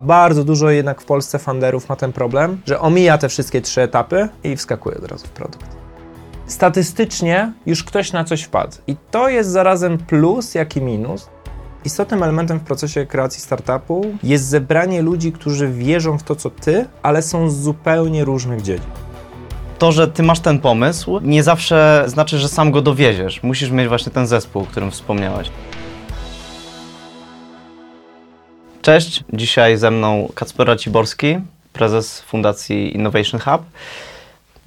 Bardzo dużo jednak w Polsce funderów ma ten problem, że omija te wszystkie trzy etapy i wskakuje od razu w produkt. Statystycznie już ktoś na coś wpadł. I to jest zarazem plus, jak i minus. Istotnym elementem w procesie kreacji startupu jest zebranie ludzi, którzy wierzą w to, co ty, ale są z zupełnie różnych dziedzin. To, że ty masz ten pomysł, nie zawsze znaczy, że sam go dowieziesz. Musisz mieć właśnie ten zespół, o którym wspomniałeś. Cześć, dzisiaj ze mną Kacper Raciborski, prezes Fundacji Innovation Hub.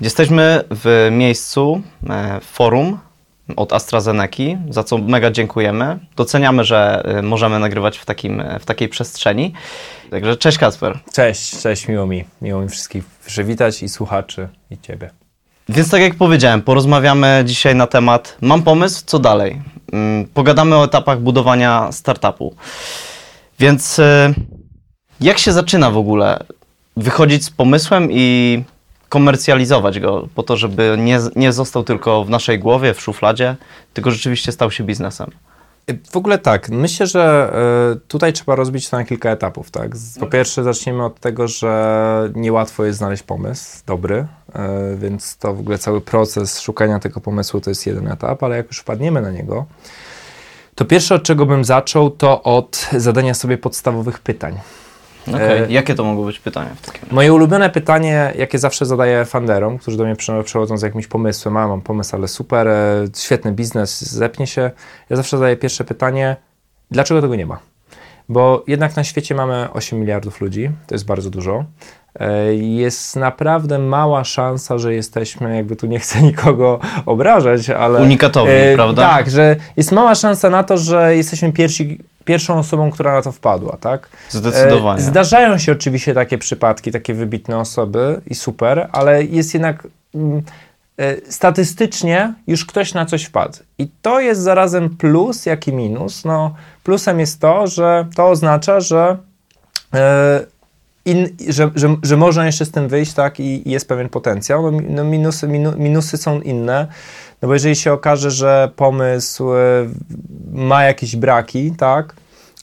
Jesteśmy w miejscu, e, forum od AstraZeneca, za co mega dziękujemy. Doceniamy, że e, możemy nagrywać w, takim, w takiej przestrzeni. Także cześć Kacper. Cześć, cześć, miło mi. Miło mi wszystkich przywitać i słuchaczy, i ciebie. Więc tak jak powiedziałem, porozmawiamy dzisiaj na temat mam pomysł, co dalej. Mm, Pogadamy o etapach budowania startupu. Więc e, jak się zaczyna w ogóle wychodzić z pomysłem i komercjalizować go po to, żeby nie, nie został tylko w naszej głowie, w szufladzie, tylko rzeczywiście stał się biznesem? W ogóle tak, myślę, że y, tutaj trzeba rozbić to na kilka etapów, tak? Po pierwsze zaczniemy od tego, że niełatwo jest znaleźć pomysł dobry, y, więc to w ogóle cały proces szukania tego pomysłu to jest jeden etap, ale jak już wpadniemy na niego, to pierwsze od czego bym zaczął to od zadania sobie podstawowych pytań. Okej, E, Jakie to mogą być pytania w takim razie? Moje ulubione pytanie, jakie zawsze zadaję funderom, którzy do mnie przy- przychodzą z jakimś pomysłem, a mam pomysł, ale super, e, świetny biznes, zepnie się. Ja zawsze zadaję pierwsze pytanie, dlaczego tego nie ma? Bo jednak na świecie mamy 8 miliardów ludzi, to jest bardzo dużo. E, Jest naprawdę mała szansa, że jesteśmy, jakby tu nie chcę nikogo obrażać, ale. Unikatowi, e, prawda? Tak, że jest mała szansa na to, że jesteśmy pierwsi, pierwszą osobą, która na to wpadła, tak? Zdecydowanie. E, Zdarzają się oczywiście takie przypadki, takie wybitne osoby i super, ale jest jednak mm, e, statystycznie już ktoś na coś wpadł. I to jest zarazem plus, jak i minus. No, plusem jest to, że to oznacza, że, e, in, że, że, że można jeszcze z tym wyjść, tak, i, i jest pewien potencjał. No, no minusy, minu, minusy są inne. No bo jeżeli się okaże, że pomysł e, ma jakieś braki, tak,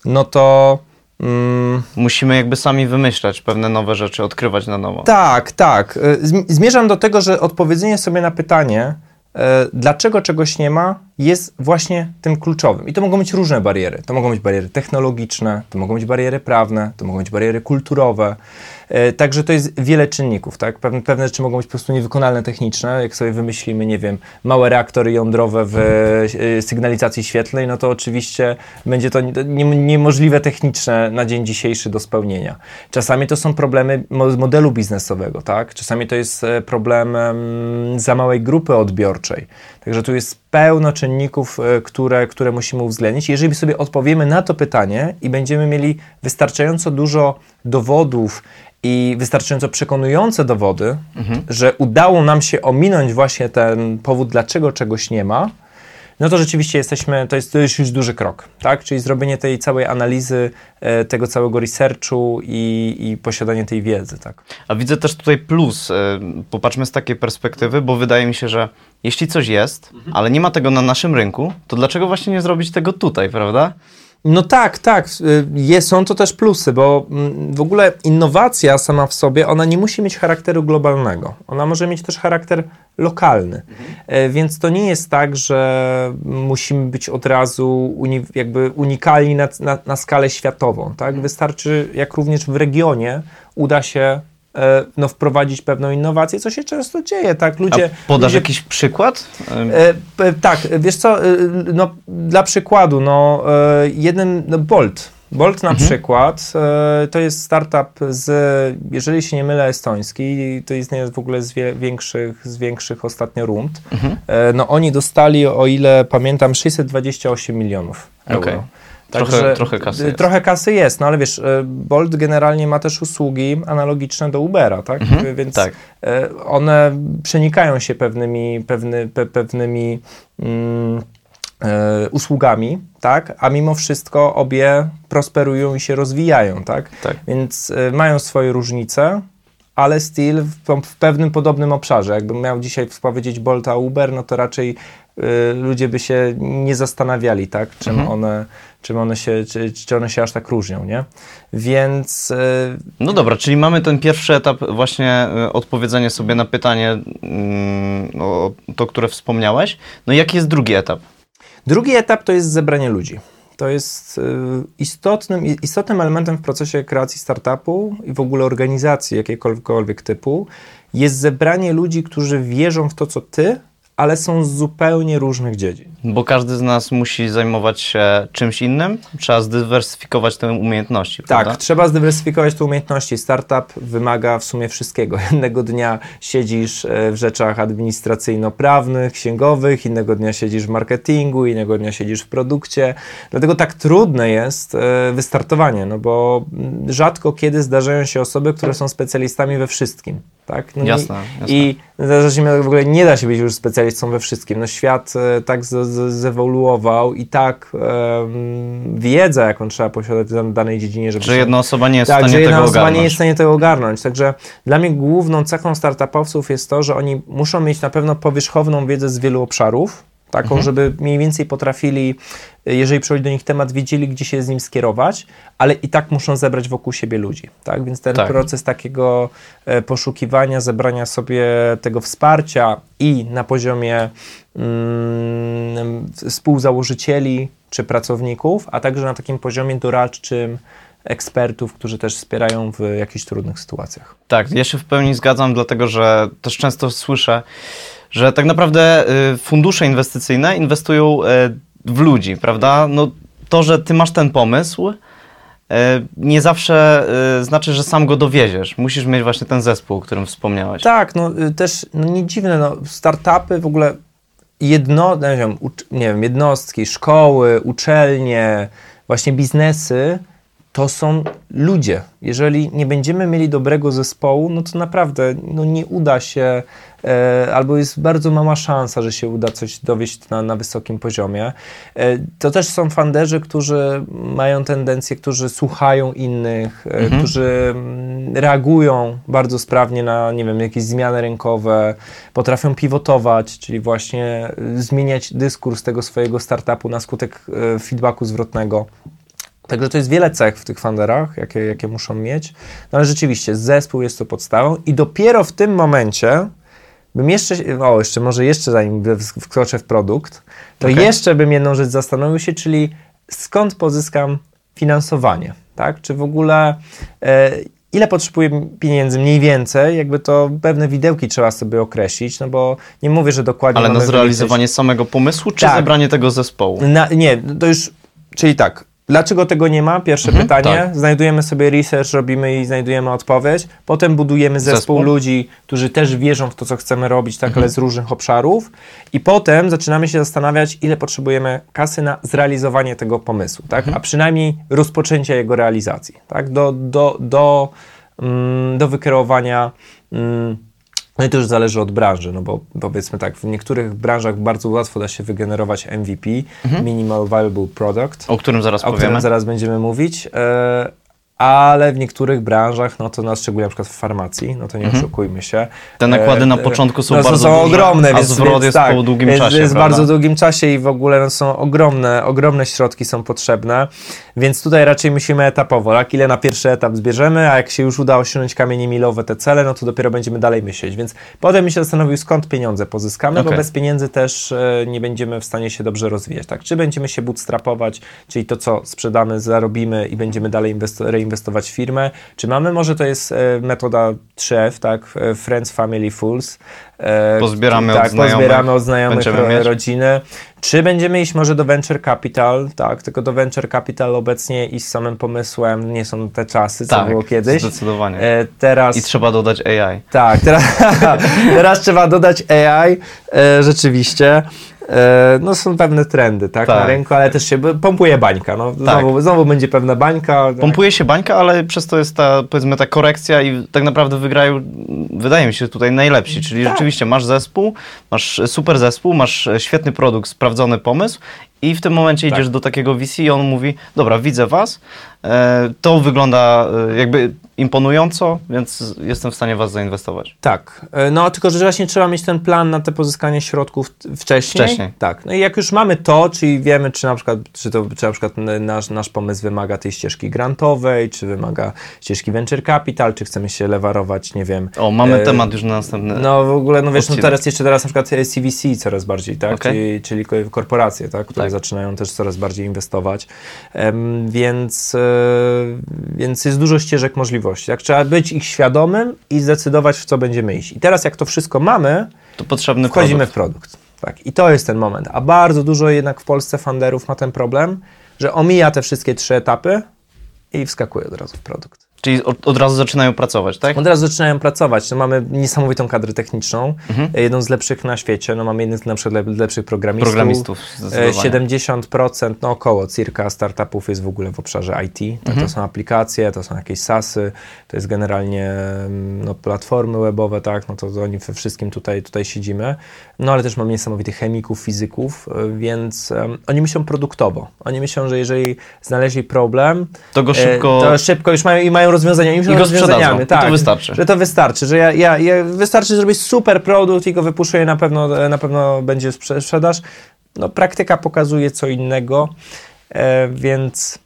no to mm, Musimy jakby sami wymyślać pewne nowe rzeczy, odkrywać na nowo. tak, tak. Zm- Zmierzam do tego, że odpowiedzenie sobie na pytanie, y, dlaczego czegoś nie ma, jest właśnie tym kluczowym. I to mogą być różne bariery. To mogą być bariery technologiczne, to mogą być bariery prawne, to mogą być bariery kulturowe. Y, Także to jest wiele czynników, tak? Pewne, pewne rzeczy mogą być po prostu niewykonalne techniczne. Jak sobie wymyślimy, nie wiem, małe reaktory jądrowe w y, sygnalizacji świetlnej, no to oczywiście będzie to nie- nie, niemożliwe techniczne na dzień dzisiejszy do spełnienia. Czasami to są problemy modelu biznesowego, tak? Czasami to jest e, problem em, za małej grupy odbiorczej. Także tu jest pełno czynników, e, które, które musimy uwzględnić. Jeżeli sobie odpowiemy na to pytanie i będziemy mieli wystarczająco dużo dowodów i wystarczająco przekonujące dowody, że udało nam się ominąć właśnie ten powód, dlaczego czegoś nie ma, no to rzeczywiście jesteśmy, to jest, to jest już duży krok, tak? Czyli zrobienie tej całej analizy, e, tego całego researchu i, i posiadanie tej wiedzy, tak? A widzę też tutaj plus. y, Popatrzmy z takiej perspektywy, bo wydaje mi się, że jeśli coś jest, ale nie ma tego na naszym rynku, to dlaczego właśnie nie zrobić tego tutaj, prawda? No tak, tak. y, Jest, są to też plusy, bo mm, w ogóle innowacja sama w sobie, ona nie musi mieć charakteru globalnego. Ona może mieć też charakter lokalny. E, Więc to nie jest tak, że musimy być od razu uni, jakby unikalni na, na, na skalę światową. Tak? Wystarczy, jak również w regionie uda się e, no, wprowadzić pewną innowację, co się często dzieje. Tak? Ludzie, A podasz ludzie jakiś przykład? E, p- tak, wiesz co, e, no, dla przykładu, no, e, jeden, no, Bolt. Bolt na przykład e, to jest startup z, jeżeli się nie mylę, estoński, to jest w ogóle z wie, większych, z większych ostatnio rund. E, no oni dostali, o ile pamiętam, 628 milionów euro. Okej. Trochę- trochę kasy jest. Trochę kasy jest, no ale wiesz, e, Bolt generalnie ma też usługi analogiczne do Ubera, tak? Więc tak. e, one przenikają się pewnymi, pewny, pe, pewnymi mm, e, usługami, tak? A mimo wszystko obie prosperują i się rozwijają, tak? Tak. Więc e, mają swoje różnice, ale still w, w pewnym podobnym obszarze. Jakbym miał dzisiaj powiedzieć Bolt a Uber, no to raczej y, ludzie by się nie zastanawiali, tak, czym Mhm. one, czym one się, czy, czy one się aż tak różnią, nie? Więc y, No dobra, czyli mamy ten pierwszy etap, właśnie odpowiedzenie sobie na pytanie, mm, o to, które wspomniałeś. No i jaki jest drugi etap? Drugi etap to jest zebranie ludzi. To jest y, istotnym, istotnym elementem w procesie kreacji startupu i w ogóle organizacji jakiegokolwiek typu jest zebranie ludzi, którzy wierzą w to, co ty, ale są z zupełnie różnych dziedzin. Bo każdy z nas musi zajmować się czymś innym, trzeba zdywersyfikować te umiejętności, Tak, prawda? trzeba zdywersyfikować te umiejętności. Startup wymaga w sumie wszystkiego. Jednego dnia siedzisz e, w rzeczach administracyjno-prawnych, księgowych, innego dnia siedzisz w marketingu, innego dnia siedzisz w produkcie. Dlatego tak trudne jest e, wystartowanie, no bo mm, rzadko kiedy zdarzają się osoby, które są specjalistami we wszystkim. Tak? No i- Jasne, jasne. I zarazem w ogóle nie da się być już specjalistą we wszystkim. No świat e, tak z, z, zewoluował i tak em, wiedza, jaką trzeba posiadać w danej dziedzinie, żeby Że się- jedna osoba nie jest tak, w że stanie jedna tego osoba ogarnąć. nie jest w stanie tego ogarnąć. Także dla mnie główną cechą startupowców jest to, że oni muszą mieć na pewno powierzchowną wiedzę z wielu obszarów, taką, Mhm. żeby mniej więcej potrafili, jeżeli przychodzi do nich temat, wiedzieli, gdzie się z nim skierować, ale i tak muszą zebrać wokół siebie ludzi. Tak? Więc ten Tak. proces takiego e, poszukiwania, zebrania sobie tego wsparcia i na poziomie mm, współzałożycieli czy pracowników, a także na takim poziomie doradczym ekspertów, którzy też wspierają w jakichś trudnych sytuacjach. Tak, ja się w pełni zgadzam, dlatego że też często słyszę, że tak naprawdę y, fundusze inwestycyjne inwestują y, w ludzi, prawda? No, to, że ty masz ten pomysł, y, nie zawsze znaczy, że sam go dowieziesz. Musisz mieć właśnie ten zespół, o którym wspomniałeś. Tak, no też no, nie dziwne, no, startupy w ogóle jedno, no, nie, wiem, nie wiem, jednostki, szkoły, uczelnie, właśnie biznesy, to są ludzie. Jeżeli nie będziemy mieli dobrego zespołu, no to naprawdę no, nie uda się, e, albo jest bardzo mała szansa, że się uda coś dowieść na, na wysokim poziomie. E, to też są funderzy, którzy mają tendencję, którzy słuchają innych, e, którzy mm, reagują bardzo sprawnie na, nie wiem, jakieś zmiany rynkowe, potrafią pivotować, czyli właśnie y, zmieniać dyskurs tego swojego startupu na skutek e, feedbacku zwrotnego. Także to jest wiele cech w tych funderach, jakie, jakie muszą mieć. No ale rzeczywiście, zespół jest to podstawą i dopiero w tym momencie bym jeszcze, o jeszcze może jeszcze zanim wkroczę w produkt, to Okej. jeszcze bym jedną rzecz zastanowił się, czyli skąd pozyskam finansowanie, tak? Czy w ogóle e, ile potrzebuję pieniędzy mniej więcej, jakby to pewne widełki trzeba sobie określić, no bo nie mówię, że dokładnie Ale na zrealizowanie samego pomysłu, czy Tak. zebranie tego zespołu? na, nie, to już, czyli tak. Dlaczego tego nie ma? Pierwsze Mhm, pytanie. tak. Znajdujemy sobie research, robimy i znajdujemy odpowiedź. Potem budujemy zespół, Zespół. ludzi, którzy też wierzą w to, co chcemy robić, tak, Mhm. ale z różnych obszarów. I potem zaczynamy się zastanawiać, ile potrzebujemy kasy na zrealizowanie tego pomysłu, tak? Mhm. a przynajmniej rozpoczęcie jego realizacji, tak? do, do, do, mm, do wykreowania. Mm, no i to już zależy od branży, no bo powiedzmy tak, w niektórych branżach bardzo łatwo da się wygenerować MVP, Minimal Viable Product, O którym zaraz o którym powiemy. zaraz będziemy mówić, e, ale w niektórych branżach, no to na szczególnie na przykład w farmacji, no to nie oszukujmy się. Mhm. Te nakłady na e, początku są no, bardzo są duże, ogromne, a więc, zwrot więc jest tak, po długim jest, czasie, Jest prawda? bardzo długim czasie i w ogóle no, są ogromne, ogromne środki są potrzebne, więc tutaj raczej musimy etapowo, tak? Ile na pierwszy etap zbierzemy, a jak się już uda osiągnąć kamienie milowe te cele, no to dopiero będziemy dalej myśleć, więc potem mi się zastanowił, skąd pieniądze pozyskamy, bo Okej. bez pieniędzy też e, nie będziemy w stanie się dobrze rozwijać, tak? Czy będziemy się bootstrapować, czyli to, co sprzedamy, zarobimy i będziemy dalej inwesto- reinwestować w firmę, czy mamy, może to jest e, metoda 3F, tak? E, Friends, Family, Fools. E, Pozbieramy od tak, znajomych, pozbieramy od znajomych ro, rodziny. Czy będziemy iść może do venture capital, tak, tylko do venture capital obecnie i z samym pomysłem nie są te czasy, co tak, było kiedyś. zdecydowanie. E, teraz I trzeba dodać AI. tak, teraz, teraz trzeba dodać AI, e, rzeczywiście. E, no są pewne trendy, tak, Tak. na rynku, ale też się pompuje bańka, no znowu, znowu będzie pewna bańka. tak. Pompuje się bańka, ale przez to jest ta, powiedzmy, ta korekcja i tak naprawdę wygrają, wydaje mi się, tutaj najlepsi. Czyli Tak. rzeczywiście masz zespół, masz super zespół, masz świetny produkt, sprawdzony pomysł I w tym momencie Tak. idziesz do takiego VC i on mówi, dobra, widzę was, e, to wygląda e, jakby imponująco, więc jestem w stanie was zainwestować. Tak, e, no tylko, że właśnie trzeba mieć ten plan na te pozyskanie środków wcześniej. Wcześniej. Tak, no i jak już mamy to, czyli wiemy, czy na przykład, czy to, czy na przykład nasz, nasz pomysł wymaga tej ścieżki grantowej, czy wymaga ścieżki venture capital, czy chcemy się lewarować, nie wiem. O, mamy e, temat już na następny. No w ogóle, no wiesz, no teraz jeszcze teraz na przykład CVC coraz bardziej, tak? Okej. Czyli, czyli ko- korporacje, tak? Które Tak. zaczynają też coraz bardziej inwestować. Więc, e, więc jest dużo ścieżek możliwości. Tak? Trzeba być ich świadomym i zdecydować, w co będziemy iść. I teraz jak to wszystko mamy, To potrzebny wchodzimy produkt. w produkt. Tak. I to jest ten moment. A bardzo dużo jednak w Polsce funderów ma ten problem, że omija te wszystkie trzy etapy i wskakuje od razu w produkt. Czyli od, od razu zaczynają pracować, tak? Od razu zaczynają pracować. No, mamy niesamowitą kadrę techniczną, Mhm. e, jedną z lepszych na świecie. No, mamy jednych z na przykład lep- lepszych programistów. Programistów E, zdecydowanie. 70%, no około circa startupów jest w ogóle w obszarze IT. Tak, Mhm. To są aplikacje, to są jakieś SASy, to jest generalnie mm, no, platformy webowe, tak, no to, to oni we wszystkim tutaj, tutaj siedzimy. No ale też mamy niesamowitych chemików, fizyków, e, więc em, oni myślą produktowo. Oni myślą, że jeżeli znaleźli problem, To go e, szybko... to szybko już mają i mają rozwiązania. Oni myślą I go rozwiązaniami, sprzedadzą. I tak, to wystarczy. Że to wystarczy, że ja, ja, ja wystarczy zrobić super produkt i go wypuszczę i na pewno, na pewno będzie sprze- sprzedaż. No praktyka pokazuje co innego, e, więc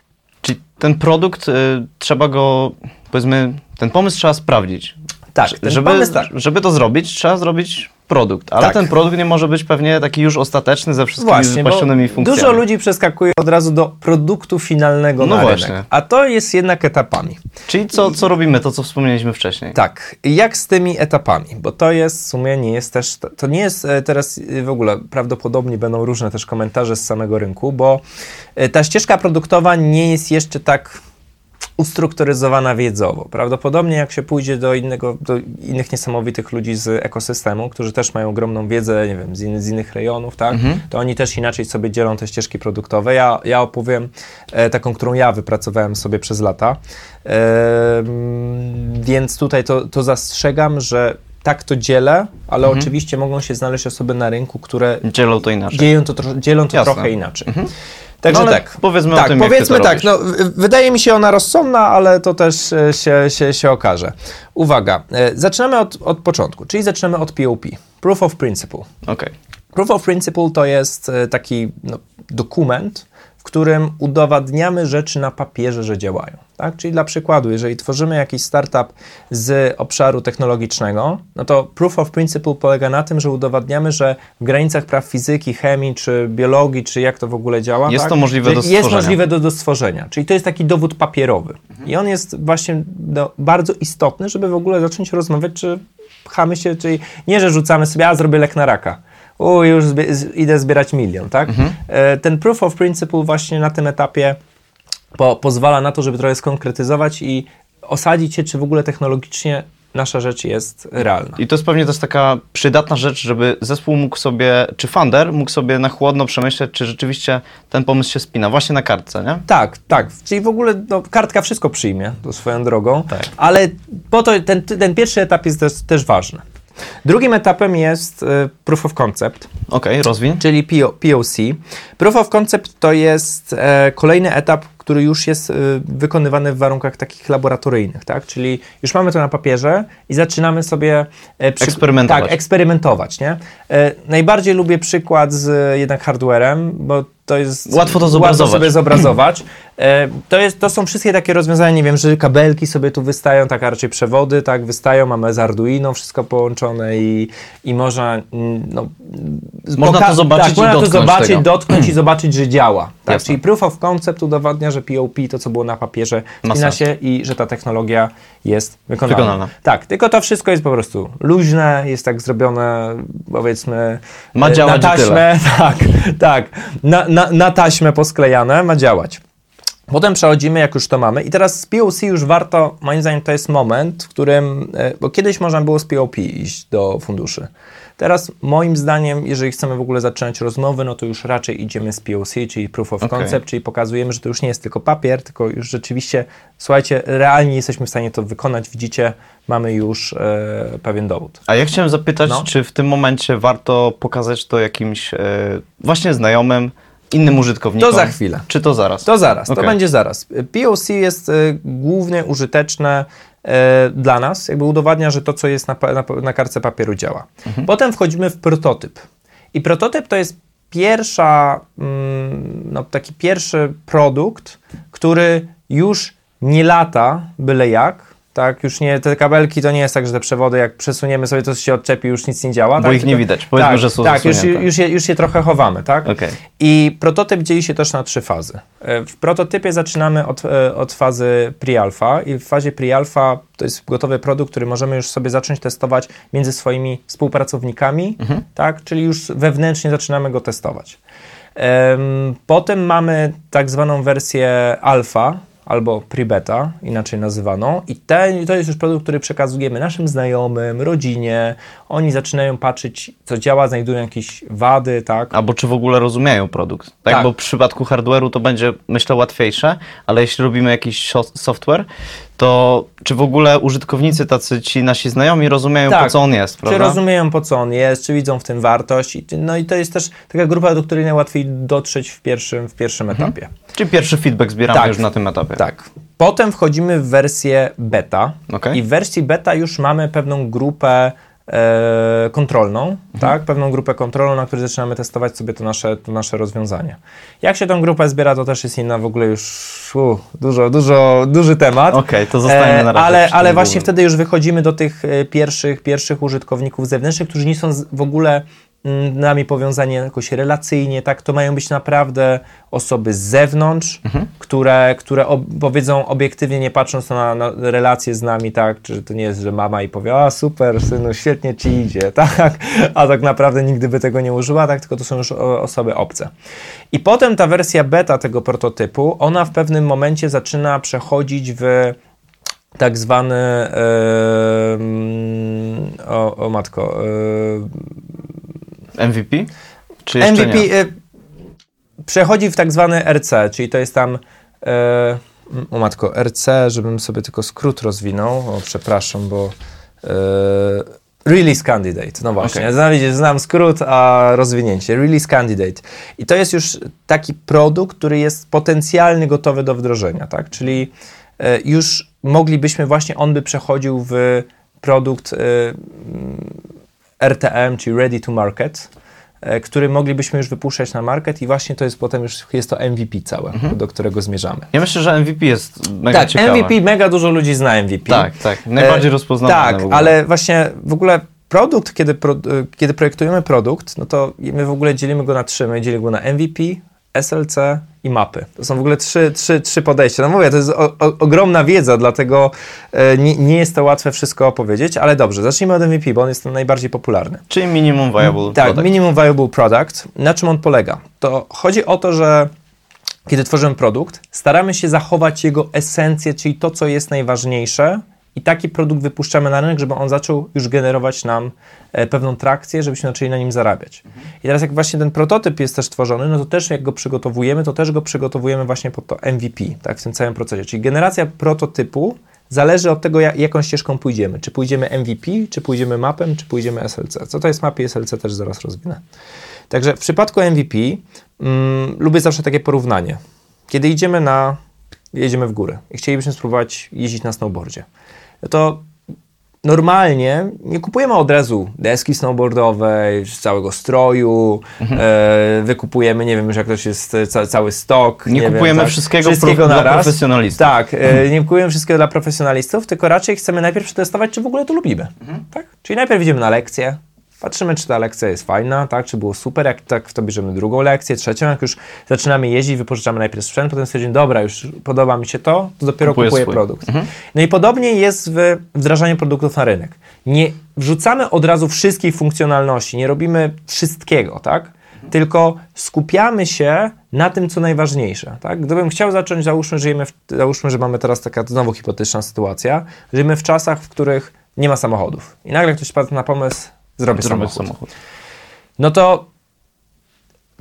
Czyli ten produkt, y, trzeba go, powiedzmy, ten pomysł trzeba sprawdzić. Tak, żeby, tak. żeby to zrobić, trzeba zrobić produkt. Ale Tak. ten produkt nie może być pewnie taki już ostateczny ze wszystkimi Właśnie, funkcjami. dużo ludzi przeskakuje od razu do produktu finalnego No na właśnie. rynek, a to jest jednak etapami. Czyli co, co robimy, to co wspomnieliśmy wcześniej. Tak, jak z tymi etapami, bo to jest w sumie nie jest też, to nie jest e, teraz e, w ogóle, prawdopodobnie będą różne też komentarze z samego rynku, bo e, ta ścieżka produktowa nie jest jeszcze tak ustrukturyzowana wiedzowo. Prawdopodobnie jak się pójdzie do, innego, do innych niesamowitych ludzi z ekosystemu, którzy też mają ogromną wiedzę, nie wiem, z, in, z innych rejonów, tak, to oni też inaczej sobie dzielą te ścieżki produktowe. Ja, ja opowiem e, taką, którą ja wypracowałem sobie przez lata. Em, więc tutaj to, to zastrzegam, że tak to dzielę, ale oczywiście mogą się znaleźć osoby na rynku, które Dzielą to inaczej. dzieją to, dzielą to Jasne. trochę inaczej. Także No tak. powiedzmy o tak, tym, jak ty powiedzmy to tak. No, wydaje mi się ona rozsądna, ale to też e, się, się, się okaże. Uwaga, e, zaczynamy od, od początku, czyli zaczynamy od POP, Proof of Principle. Okej. Proof of Principle to jest e, taki no, dokument, w którym udowadniamy rzeczy na papierze, że działają. Tak? Czyli dla przykładu, jeżeli tworzymy jakiś startup z obszaru technologicznego, no to Proof of Principle polega na tym, że udowadniamy, że w granicach praw fizyki, chemii, czy biologii, czy jak to w ogóle działa, Jest tak? to możliwe do Jest stworzenia. możliwe do, do stworzenia. Czyli to jest taki dowód papierowy. I on jest właśnie no, bardzo istotny, żeby w ogóle zacząć rozmawiać, czy pchamy się, czyli nie, że rzucamy sobie, a zrobię lek na raka. U, już zbie- idę zbierać milion, tak? E, Ten proof of principle właśnie na tym etapie po, pozwala na to, żeby trochę skonkretyzować i osadzić się, czy w ogóle technologicznie nasza rzecz jest realna. I to jest pewnie też taka przydatna rzecz, żeby zespół mógł sobie, czy funder mógł sobie na chłodno przemyśleć, czy rzeczywiście ten pomysł się spina, właśnie na kartce, nie? Tak, tak. Czyli w ogóle no, kartka wszystko przyjmie, to swoją drogą, Tak. ale po to ten, ten pierwszy etap jest też, też ważny. Drugim etapem jest y, proof of concept, Okej, rozwin. czyli PO, POC. Proof of concept to jest e, kolejny etap, który już jest e, wykonywany w warunkach takich laboratoryjnych, tak? Czyli już mamy to na papierze i zaczynamy sobie e, przy- Eksperymentować. Tak, eksperymentować, nie? E, najbardziej lubię przykład z jednak hardwarem, bo to jest Łatwo to łatwo zobrazować. sobie zobrazować. E, to, jest, to są wszystkie takie rozwiązania, nie wiem, że kabelki sobie tu wystają, tak a raczej przewody, tak, wystają, mamy z Arduino wszystko połączone i, i można mm, no, Można to zobaczyć tak, i można to dotknąć zobaczyć, tego. dotknąć i zobaczyć, że działa. Tak? Jasne. Czyli proof of concept udowadnia, że POP, to co było na papierze, spina się i że ta technologia jest wykonalna. Wykonalna. Tak, tylko to wszystko jest po prostu luźne, jest tak zrobione, powiedzmy, Ma e, działać na taśmę, tak, tak, na, na, na taśmę posklejane, ma działać. Potem przechodzimy, jak już to mamy. I teraz z POC już warto, moim zdaniem, to jest moment, w którym, e, bo kiedyś można było z POP iść do funduszy. Teraz, moim zdaniem, jeżeli chcemy w ogóle zaczynać rozmowy, no to już raczej idziemy z POC, czyli Proof of Okej. Concept, czyli pokazujemy, że to już nie jest tylko papier, tylko już rzeczywiście, słuchajcie, realnie jesteśmy w stanie to wykonać. Widzicie, mamy już e, pewien dowód. A ja chciałem zapytać, No. czy w tym momencie warto pokazać to jakimś e, właśnie znajomym, innym użytkownikom? To za chwilę. Czy to zaraz? To zaraz, to Okej. będzie zaraz. POC jest y, głównie użyteczne y, dla nas, jakby udowadnia, że to, co jest na, na, na kartce papieru działa. Mhm. Potem wchodzimy w prototyp. I prototyp to jest pierwsza, mm, no, taki pierwszy produkt, który już nie lata byle jak. Tak, już nie, te kabelki to nie jest tak, że te przewody, jak przesuniemy sobie, to się odczepi, już nic nie działa. Bo tak? ich nie widać. Powiedzmy, tak, że są Tak, już, już, je, już je trochę chowamy, tak? Okej. I prototyp dzieli się też na trzy fazy. E, W prototypie zaczynamy od, e, od fazy pre-alpha i w fazie pre-alpha to jest gotowy produkt, który możemy już sobie zacząć testować między swoimi współpracownikami, tak? czyli już wewnętrznie zaczynamy go testować. Em, Potem mamy tak zwaną wersję alpha albo pre-beta, inaczej nazywaną i ten, to jest już produkt, który przekazujemy naszym znajomym, rodzinie. Oni zaczynają patrzeć, co działa, znajdują jakieś wady, tak? Albo czy w ogóle rozumieją produkt. Tak, Tak. bo w przypadku hardware'u to będzie, myślę, łatwiejsze, ale jeśli robimy jakiś so- software, to czy w ogóle użytkownicy tacy, ci nasi znajomi rozumieją, Tak. po co on jest, Czy prawda? rozumieją, po co on jest, czy widzą w tym wartość. I, no i to jest też taka grupa, do której najłatwiej dotrzeć w pierwszym, w pierwszym etapie. Czyli pierwszy feedback zbieramy Tak. już na tym etapie. Tak. Potem wchodzimy w wersję beta Okej. i w wersji beta już mamy pewną grupę kontrolną, Mhm. tak? Pewną grupę kontrolną, na której zaczynamy testować sobie to nasze, to nasze rozwiązanie. Jak się tą grupę zbiera, to też jest inna w ogóle już u, dużo, dużo, duży temat. Okej, to zostańmy na razie E, Ale, ale właśnie wtedy już wychodzimy do tych e, pierwszych, pierwszych użytkowników zewnętrznych, którzy nie są w ogóle nami powiązani jakoś relacyjnie, tak? To mają być naprawdę osoby z zewnątrz, Mhm. które, które ob, powiedzą obiektywnie, nie patrząc na, na relacje z nami, tak? Czy to nie jest, że mama i powie, a super, synu, świetnie ci idzie, tak? A tak naprawdę nigdy by tego nie użyła, tak? Tylko to są już osoby obce. I potem ta wersja beta tego prototypu, ona w pewnym momencie zaczyna przechodzić w tak zwany em, o, o matko e, MVP? Czy jeszcze MVP nie? e, przechodzi w tak zwany RC, czyli to jest tam e, o matko RC, żebym sobie tylko skrót rozwinął, o przepraszam, bo e, Release Candidate, no właśnie, Okej. znam, skrót, a rozwinięcie, Release Candidate. I to jest już taki produkt, który jest potencjalnie gotowy do wdrożenia, tak, czyli e, już moglibyśmy właśnie, on by przechodził w produkt RTM, czyli Ready to Market, e, który moglibyśmy już wypuszczać na market i właśnie to jest potem już, jest to MVP całe, do którego zmierzamy. Ja myślę, że MVP jest mega tak, ciekawe. MVP, mega dużo ludzi zna MVP. Tak, tak. Najbardziej E, rozpoznawalne Tak, ale właśnie w ogóle produkt, kiedy, pro, e, kiedy projektujemy produkt, no to my w ogóle dzielimy go na trzy. My dzielimy go na MVP, SLC i mapy. To są w ogóle trzy, trzy, trzy podejścia. No mówię, to jest o, o, ogromna wiedza, dlatego e, nie, nie jest to łatwe wszystko opowiedzieć, ale dobrze, zacznijmy od MVP, bo on jest ten najbardziej popularny. Czyli minimum viable Tak, product. minimum viable product. Na czym on polega? To chodzi o to, że kiedy tworzymy produkt, staramy się zachować jego esencję, czyli to, co jest najważniejsze i taki produkt wypuszczamy na rynek, żeby on zaczął już generować nam e, pewną trakcję, żebyśmy zaczęli na nim zarabiać. I teraz jak właśnie ten prototyp jest też tworzony, no to też jak go przygotowujemy, to też go przygotowujemy właśnie pod to MVP, tak, w tym całym procesie. Czyli generacja prototypu zależy od tego, jak, jaką ścieżką pójdziemy. Czy pójdziemy MVP, czy pójdziemy mapem, czy pójdziemy SLC. Co to jest mapy SLC też zaraz rozwinę. Także w przypadku MVP mm, lubię zawsze takie porównanie. Kiedy idziemy na, jedziemy w górę i chcielibyśmy spróbować jeździć na snowboardzie, no to normalnie nie kupujemy od razu deski snowboardowej, całego stroju, Mhm. e, wykupujemy, nie wiem już jak to jest ca, cały stok. Nie wiem, kupujemy tak, wszystkiego, wszystkiego pro, dla profesjonalistów. Tak, e, nie kupujemy wszystkiego dla profesjonalistów, tylko raczej chcemy najpierw przetestować, czy w ogóle to lubimy. Tak? Czyli najpierw idziemy na lekcję, patrzymy, czy ta lekcja jest fajna, tak? czy było super, jak tak, to bierzemy drugą lekcję, trzecią, jak już zaczynamy jeździć, wypożyczamy najpierw sprzęt, potem stwierdzimy, dobra, już podoba mi się to, to dopiero Kupuję kupuję produkt. No i podobnie jest w wdrażaniu produktów na rynek. Nie wrzucamy od razu wszystkich funkcjonalności, nie robimy wszystkiego, tak? Tylko skupiamy się na tym, co najważniejsze. Tak? Gdybym chciał zacząć, załóżmy, żyjemy w, załóżmy, że mamy teraz taka znowu hipotetyczna sytuacja, żyjemy w czasach, w których nie ma samochodów. I nagle ktoś padł na pomysł, zrobię samochód. samochód. No to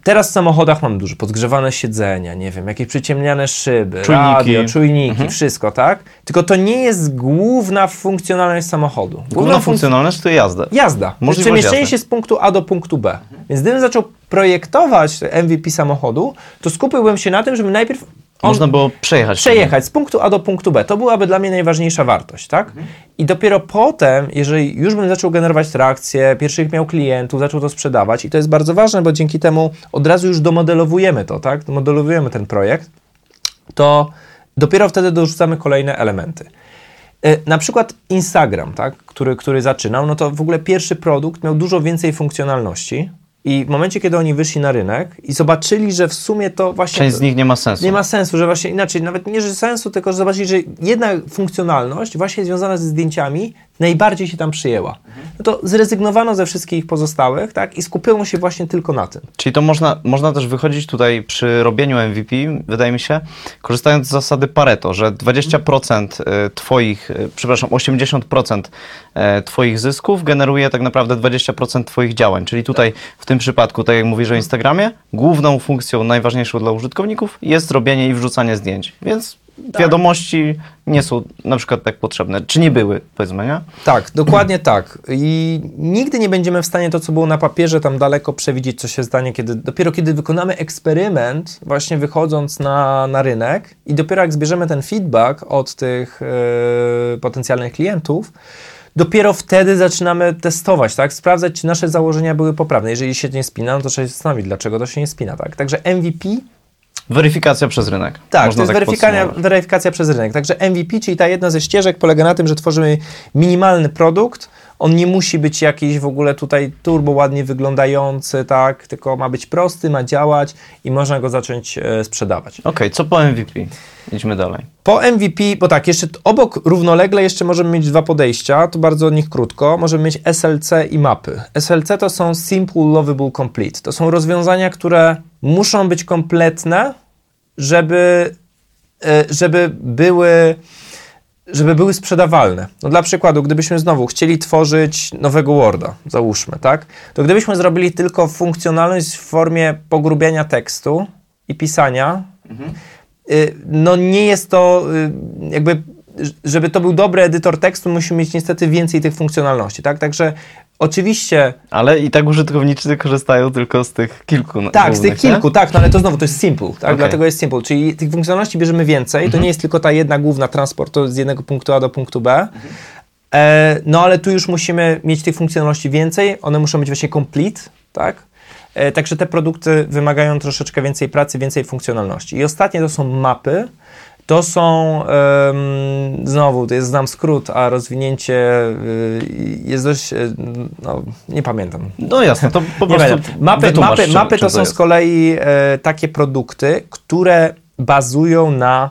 teraz w samochodach mamy dużo podgrzewane siedzenia, nie wiem, jakieś przyciemniane szyby, Czujniki. radio, czujniki, wszystko, tak? Tylko to nie jest główna funkcjonalność samochodu. Główna funkcjonalność to jazda. Jazda. Możliwość Przemieszczenie jazdy. się z punktu A do punktu B. Więc gdybym zaczął projektować MVP samochodu, to skupiłbym się na tym, żeby najpierw on Można było przejechać. przejechać z punktu A do punktu B. To byłaby dla mnie najważniejsza wartość, tak? I dopiero potem, jeżeli już bym zaczął generować trakcję, pierwszych miał klientów, zaczął to sprzedawać i to jest bardzo ważne, bo dzięki temu od razu już domodelowujemy to, tak? Domodelowujemy ten projekt, to dopiero wtedy dorzucamy kolejne elementy. Y, Na przykład Instagram, tak, który, który zaczynał, no to w ogóle pierwszy produkt miał dużo więcej funkcjonalności i w momencie, kiedy oni wyszli na rynek i zobaczyli, że w sumie to właśnie... Część z nich nie ma sensu. Nie ma sensu, że właśnie inaczej, nawet nie, że sensu, tylko że zobaczyli, że jedna funkcjonalność właśnie związana ze zdjęciami najbardziej się tam przyjęła. No to zrezygnowano ze wszystkich pozostałych, tak, i skupiono się właśnie tylko na tym. Czyli to można, można też wychodzić tutaj przy robieniu MVP, wydaje mi się, korzystając z zasady Pareto, że 20% y, Twoich, y, przepraszam, 80% e, Twoich zysków generuje tak naprawdę 20% Twoich działań. Czyli tutaj w tym przypadku, tak jak mówisz o Instagramie, główną funkcją najważniejszą dla użytkowników jest robienie i wrzucanie zdjęć. Więc wiadomości nie są na przykład tak potrzebne. Czy nie były, powiedzmy, nie? Tak, dokładnie tak. I nigdy nie będziemy w stanie to, co było na papierze, tam daleko przewidzieć, co się stanie, kiedy, dopiero kiedy wykonamy eksperyment, właśnie wychodząc na, na rynek i dopiero jak zbierzemy ten feedback od tych e, potencjalnych klientów, dopiero wtedy zaczynamy testować, tak? Sprawdzać, czy nasze założenia były poprawne. Jeżeli się nie spina, no to trzeba się zastanowić, dlaczego to się nie spina, tak? Także MVP Weryfikacja przez rynek. tak, Można to jest podsumować. weryfikacja przez rynek. Także MVP, czyli ta jedna ze ścieżek, polega na tym, że tworzymy minimalny produkt. On nie musi być jakiś w ogóle tutaj turbo ładnie wyglądający, tak, tylko ma być prosty, ma działać i można go zacząć e, sprzedawać. Okej, co po MVP? Idźmy dalej. Po MVP, bo tak, jeszcze obok równolegle jeszcze możemy mieć dwa podejścia, to bardzo o nich krótko. Możemy mieć SLC i mapy. SLC to są Simple Lovable Complete. To są rozwiązania, które muszą być kompletne, żeby, e, żeby były żeby były sprzedawalne. No dla przykładu, gdybyśmy znowu chcieli tworzyć nowego Worda, załóżmy, tak? To gdybyśmy zrobili tylko funkcjonalność w formie pogrubiania tekstu i pisania, y, no nie jest to y, jakby, żeby to był dobry edytor tekstu, musimy mieć niestety więcej tych funkcjonalności, tak? Także oczywiście Ale i tak użytkownicy korzystają tylko z tych kilku. na- tak, z tych głównych, nie? kilku, tak, no ale to znowu to jest simple, tak? Okej. Dlatego jest simple, czyli tych funkcjonalności bierzemy więcej, Mhm. to nie jest tylko ta jedna główna transport to z jednego punktu A do punktu B. Mhm. E, no ale tu już musimy mieć tych funkcjonalności więcej, one muszą być właśnie complete, tak? E, także te produkty wymagają troszeczkę więcej pracy, więcej funkcjonalności. I ostatnie to są mapy. To są, znowu, to jest znam skrót, a rozwinięcie y, jest dość, y, no nie pamiętam, No jasne, to po prostu. Mapy, mapy, czym- mapy czym to są z kolei e, takie produkty, które bazują na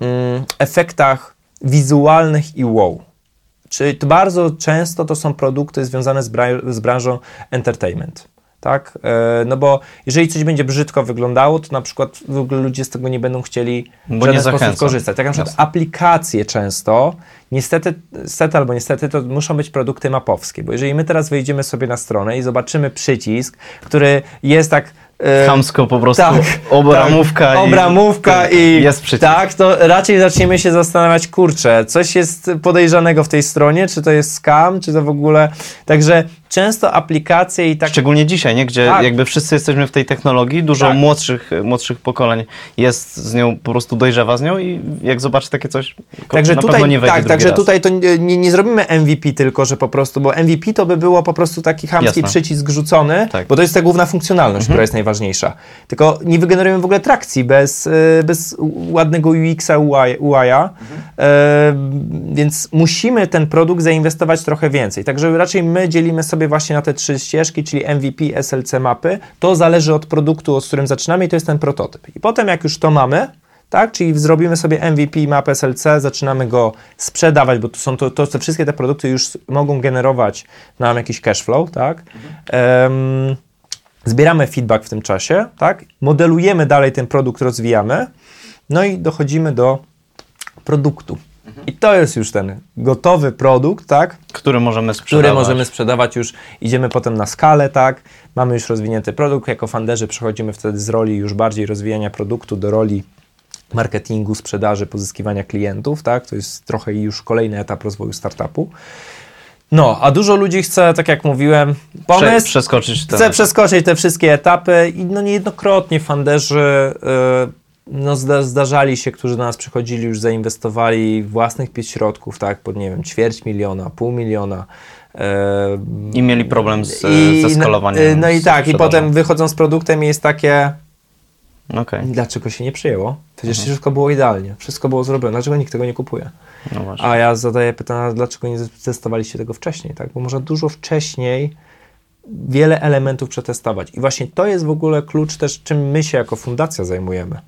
mm, efektach wizualnych i wow. Czyli to bardzo często to są produkty związane z, bra- z branżą entertainment. Tak? E, no bo jeżeli coś będzie brzydko wyglądało, to na przykład w ogóle ludzie z tego nie będą chcieli w Bo żaden nie sposób zachęca. korzystać. Tak na przykład Jasne. aplikacje często, niestety, niestety albo niestety, to muszą być produkty mapowskie, bo jeżeli my teraz wejdziemy sobie na stronę i zobaczymy przycisk, który jest tak... e, Chamsko po prostu tak, obramówka tak, i... obramówka i Jest przycisk. tak, to raczej zaczniemy się zastanawiać, kurczę, coś jest podejrzanego w tej stronie, czy to jest scam, czy to w ogóle, także często aplikacje i tak Szczególnie dzisiaj, nie? gdzie Tak. jakby wszyscy jesteśmy w tej technologii, dużo Tak. młodszych, młodszych pokoleń jest z nią, po prostu dojrzewa z nią i jak zobaczy takie coś, Także na tutaj, pewno nie wejdzie tak, także raz. tutaj to nie, nie, zrobimy MVP tylko, że po prostu, bo MVP to by było po prostu taki chamski Jasne. przycisk rzucony, Tak. bo to jest ta główna funkcjonalność, która jest najważniejsza. Tylko nie wygenerujemy w ogóle trakcji bez, y, bez ładnego UX-a, UI, UI-a, e, więc musimy ten produkt zainwestować trochę więcej. Także raczej my dzielimy sobie właśnie na te trzy ścieżki, czyli MVP, SLC, mapy. To zależy od produktu, od którym zaczynamy i to jest ten prototyp. I potem jak już to mamy, tak? Czyli zrobimy sobie MVP, mapę SLC, zaczynamy go sprzedawać, bo to są to, to te wszystkie te produkty już mogą generować nam jakiś cash flow, tak? Em, zbieramy feedback w tym czasie, tak? Modelujemy dalej ten produkt, rozwijamy, no i dochodzimy do produktu. I to jest już ten gotowy produkt, tak? Który możemy sprzedawać. które możemy sprzedawać już, idziemy potem na skalę, tak, mamy już rozwinięty produkt, jako funderzy przechodzimy wtedy z roli już bardziej rozwijania produktu do roli marketingu, sprzedaży, pozyskiwania klientów, tak, to jest trochę już kolejny etap rozwoju startupu. No, a dużo ludzi chce, tak jak mówiłem, Prze- pomysł, przeskoczyć ten. chce przeskoczyć te wszystkie etapy i no niejednokrotnie funderzy y, no zda, zdarzali się, którzy do nas przychodzili, już zainwestowali własnych środków, tak, pod nie wiem, ćwierć miliona, pół miliona. y, I mieli problem z, i- ze skalowaniem. No, no i tak, i potem wychodzą z produktem i jest takie, Okej, dlaczego się nie przyjęło? Przecież Mhm. wszystko było idealnie, wszystko było zrobione, dlaczego nikt tego nie kupuje? no. A ja zadaję pytania, dlaczego nie testowaliście tego wcześniej, tak? Bo można dużo wcześniej wiele elementów przetestować. I właśnie to jest w ogóle klucz też, czym my się jako fundacja zajmujemy.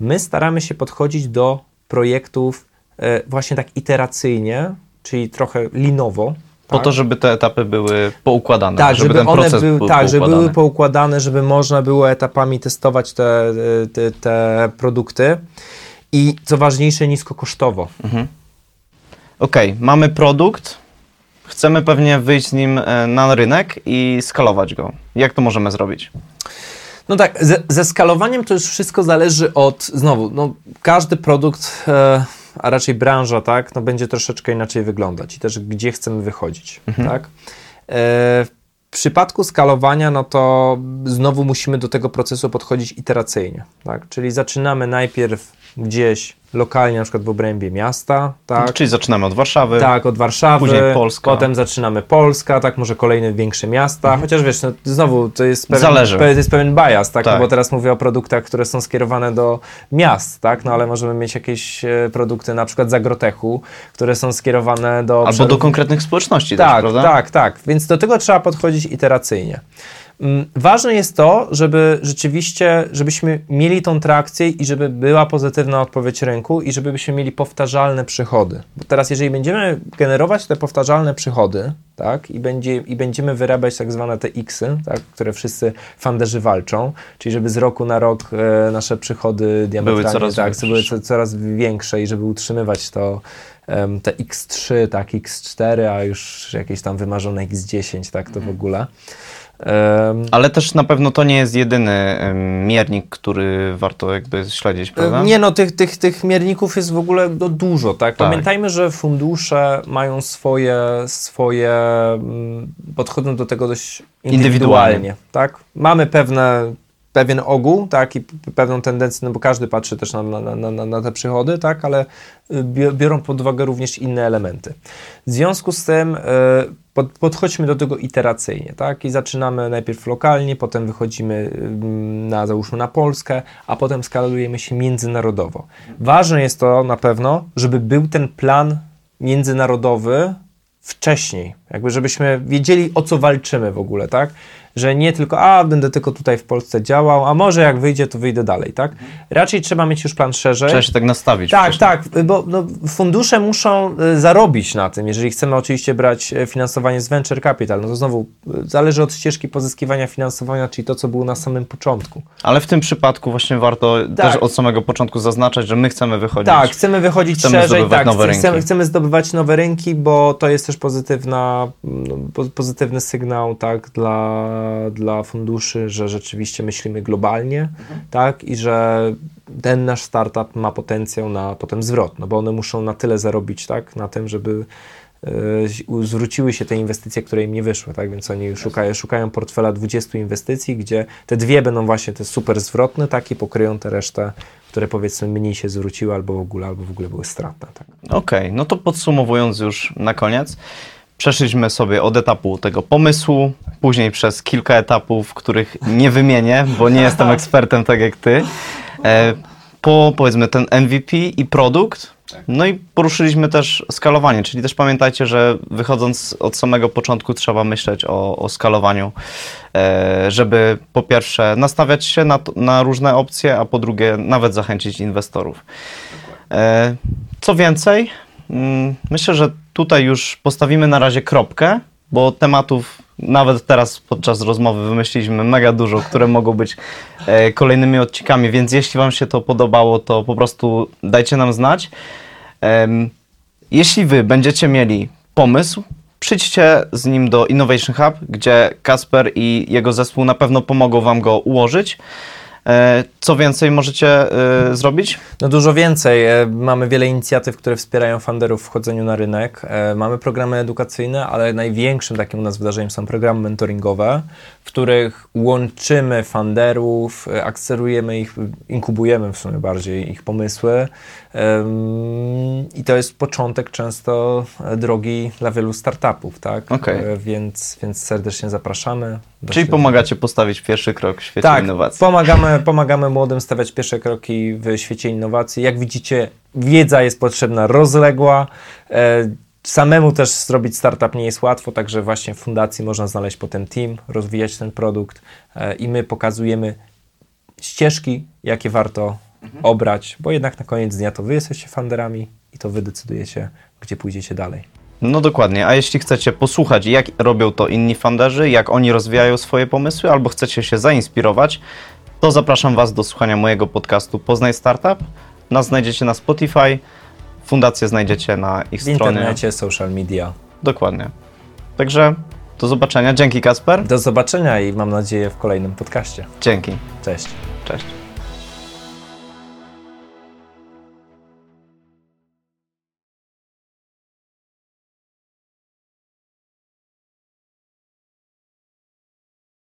My staramy się podchodzić do projektów e, właśnie tak iteracyjnie, czyli trochę linowo. Po tak? to, żeby te etapy były poukładane, tak, żeby, żeby, ten one proces były, był tak, żeby były poukładane, żeby można było etapami testować te, te, te produkty. I co ważniejsze, niskokosztowo. Okej, mamy produkt, chcemy pewnie wyjść z nim e, na rynek i skalować go. Jak to możemy zrobić? No tak, ze, ze skalowaniem to już wszystko zależy od, znowu, no, każdy produkt, e, a raczej branża, tak, no, będzie troszeczkę inaczej wyglądać i też gdzie chcemy wychodzić, tak. E, w przypadku skalowania, no to znowu musimy do tego procesu podchodzić iteracyjnie, tak, czyli zaczynamy najpierw gdzieś lokalnie, na przykład w obrębie miasta, tak, Czyli zaczynamy od Warszawy. tak, od Warszawy, Później Polska. potem zaczynamy Polska, tak, może kolejne większe miasta, chociaż wiesz, no, znowu to jest pewien, Zależy. to jest pewien bias, tak, Tak. No bo teraz mówię o produktach, które są skierowane do miast, tak, no ale możemy mieć jakieś e, produkty na przykład z agrotechu, które są skierowane do... Albo do konkretnych społeczności tak, też, prawda? tak, tak, więc do tego trzeba podchodzić iteracyjnie. Mm, Ważne jest to, żeby rzeczywiście, żebyśmy mieli tą trakcję i żeby była pozytywna odpowiedź rynku i żebyśmy mieli powtarzalne przychody. Bo teraz, jeżeli będziemy generować te powtarzalne przychody, tak, i, będzie, i będziemy wyrabiać tak zwane te X-y, tak, które wszyscy funderzy walczą, czyli żeby z roku na rok e, nasze przychody diametralnie coraz tak, większe. były co, coraz większe i żeby utrzymywać to em, te X3, tak, X4, a już jakieś tam wymarzone X10, tak, to w ogóle. Ale też na pewno to nie jest jedyny miernik, który warto jakby śledzić, prawda? Nie no, tych, tych, tych mierników jest w ogóle no, dużo, tak? Tak. Pamiętajmy, że fundusze mają swoje, swoje mm, podchodzą do tego dość indywidualnie, Indywidualnie. tak? Mamy pewne, pewien ogół, tak? I pewną tendencję, no bo każdy patrzy też na, na, na, na- te przychody, tak? Ale y, bi- biorą pod uwagę również inne elementy. W związku z tym y, pod, podchodźmy do tego iteracyjnie, tak? I zaczynamy najpierw lokalnie, potem wychodzimy ym, na, załóżmy na Polskę, a potem skalujemy się międzynarodowo. Ważne jest to na pewno, żeby był ten plan międzynarodowy wcześniej, jakby żebyśmy wiedzieli o co walczymy w ogóle, tak? Że nie tylko, a będę tylko tutaj w Polsce działał, a może jak wyjdzie, to wyjdę dalej, tak? Raczej trzeba mieć już plan szerzej. Trzeba się tak nastawić. Tak, wcześniej. tak, bo no, fundusze muszą y, zarobić na tym, jeżeli chcemy oczywiście brać e, finansowanie z venture capital, no to znowu y, zależy od ścieżki pozyskiwania finansowania, czyli to, co było na samym początku. Ale w tym przypadku właśnie warto też od samego początku zaznaczać, że my chcemy wychodzić. Tak, chcemy wychodzić Chcemy szerzej, tak, nowe chcemy, rynki. chcemy zdobywać nowe rynki, bo to jest też pozytywna, no, po- pozytywny sygnał tak, dla, dla funduszy, że rzeczywiście myślimy globalnie tak, i że ten nasz startup ma potencjał na potem zwrot, no bo one muszą na tyle zarobić tak, na tym, żeby e, zwróciły się te inwestycje, które im nie wyszły, tak? Więc oni szukają, szukają portfela 20 inwestycji, gdzie te dwie będą właśnie te super zwrotne, tak? I pokryją te resztę, które powiedzmy mniej się zwróciły albo w ogóle, albo w ogóle były stratne, tak? Okej, no to podsumowując już na koniec, przeszliśmy sobie od etapu tego pomysłu, później przez kilka etapów, których nie wymienię, bo nie jestem ekspertem tak jak ty, e, po powiedzmy ten MVP i produkt, no i poruszyliśmy też skalowanie, czyli też pamiętajcie, że wychodząc od samego początku trzeba myśleć o, o skalowaniu, e, żeby po pierwsze nastawiać się na, na różne opcje, a po drugie nawet zachęcić inwestorów. E, Co więcej, mm, myślę, że tutaj już postawimy na razie kropkę, bo tematów nawet teraz podczas rozmowy wymyśliliśmy mega dużo, które mogą być e, kolejnymi odcinkami, więc jeśli Wam się to podobało, to po prostu dajcie nam znać. Jeśli Wy będziecie mieli pomysł, przyjdźcie z nim do Innovation Hub, gdzie Kasper i jego zespół na pewno pomogą Wam go ułożyć. E, Co więcej możecie y, zrobić? No dużo więcej. E, Mamy wiele inicjatyw, które wspierają funderów w wchodzeniu na rynek. E, Mamy programy edukacyjne, ale największym takim u nas wydarzeniem są programy mentoringowe, w których łączymy funderów, e, akcelerujemy ich, inkubujemy w sumie bardziej ich pomysły. Em, I to jest początek często e, drogi dla wielu startupów, tak? Okej. E, Więc, więc serdecznie zapraszamy. do Czyli śledzenia. pomagacie postawić pierwszy krok w świecie Tak, innowacji. pomagamy, pomagamy młodym stawiać pierwsze kroki w świecie innowacji. Jak widzicie, wiedza jest potrzebna rozległa. E, samemu też zrobić startup nie jest łatwo, także właśnie w fundacji można znaleźć potem team, rozwijać ten produkt e, i my pokazujemy ścieżki, jakie warto obrać, bo jednak na koniec dnia to wy jesteście funderami i to wy decydujecie, gdzie pójdziecie dalej. No dokładnie, a jeśli chcecie posłuchać, jak robią to inni funderzy, jak oni rozwijają swoje pomysły, albo chcecie się zainspirować, to zapraszam Was do słuchania mojego podcastu Poznaj Startup. Nas znajdziecie na Spotify, fundację znajdziecie na ich W stronie. internecie, social media. Dokładnie. Także do zobaczenia. Dzięki Kasper. Do zobaczenia i mam nadzieję w kolejnym podcaście. Dzięki. Cześć. Cześć.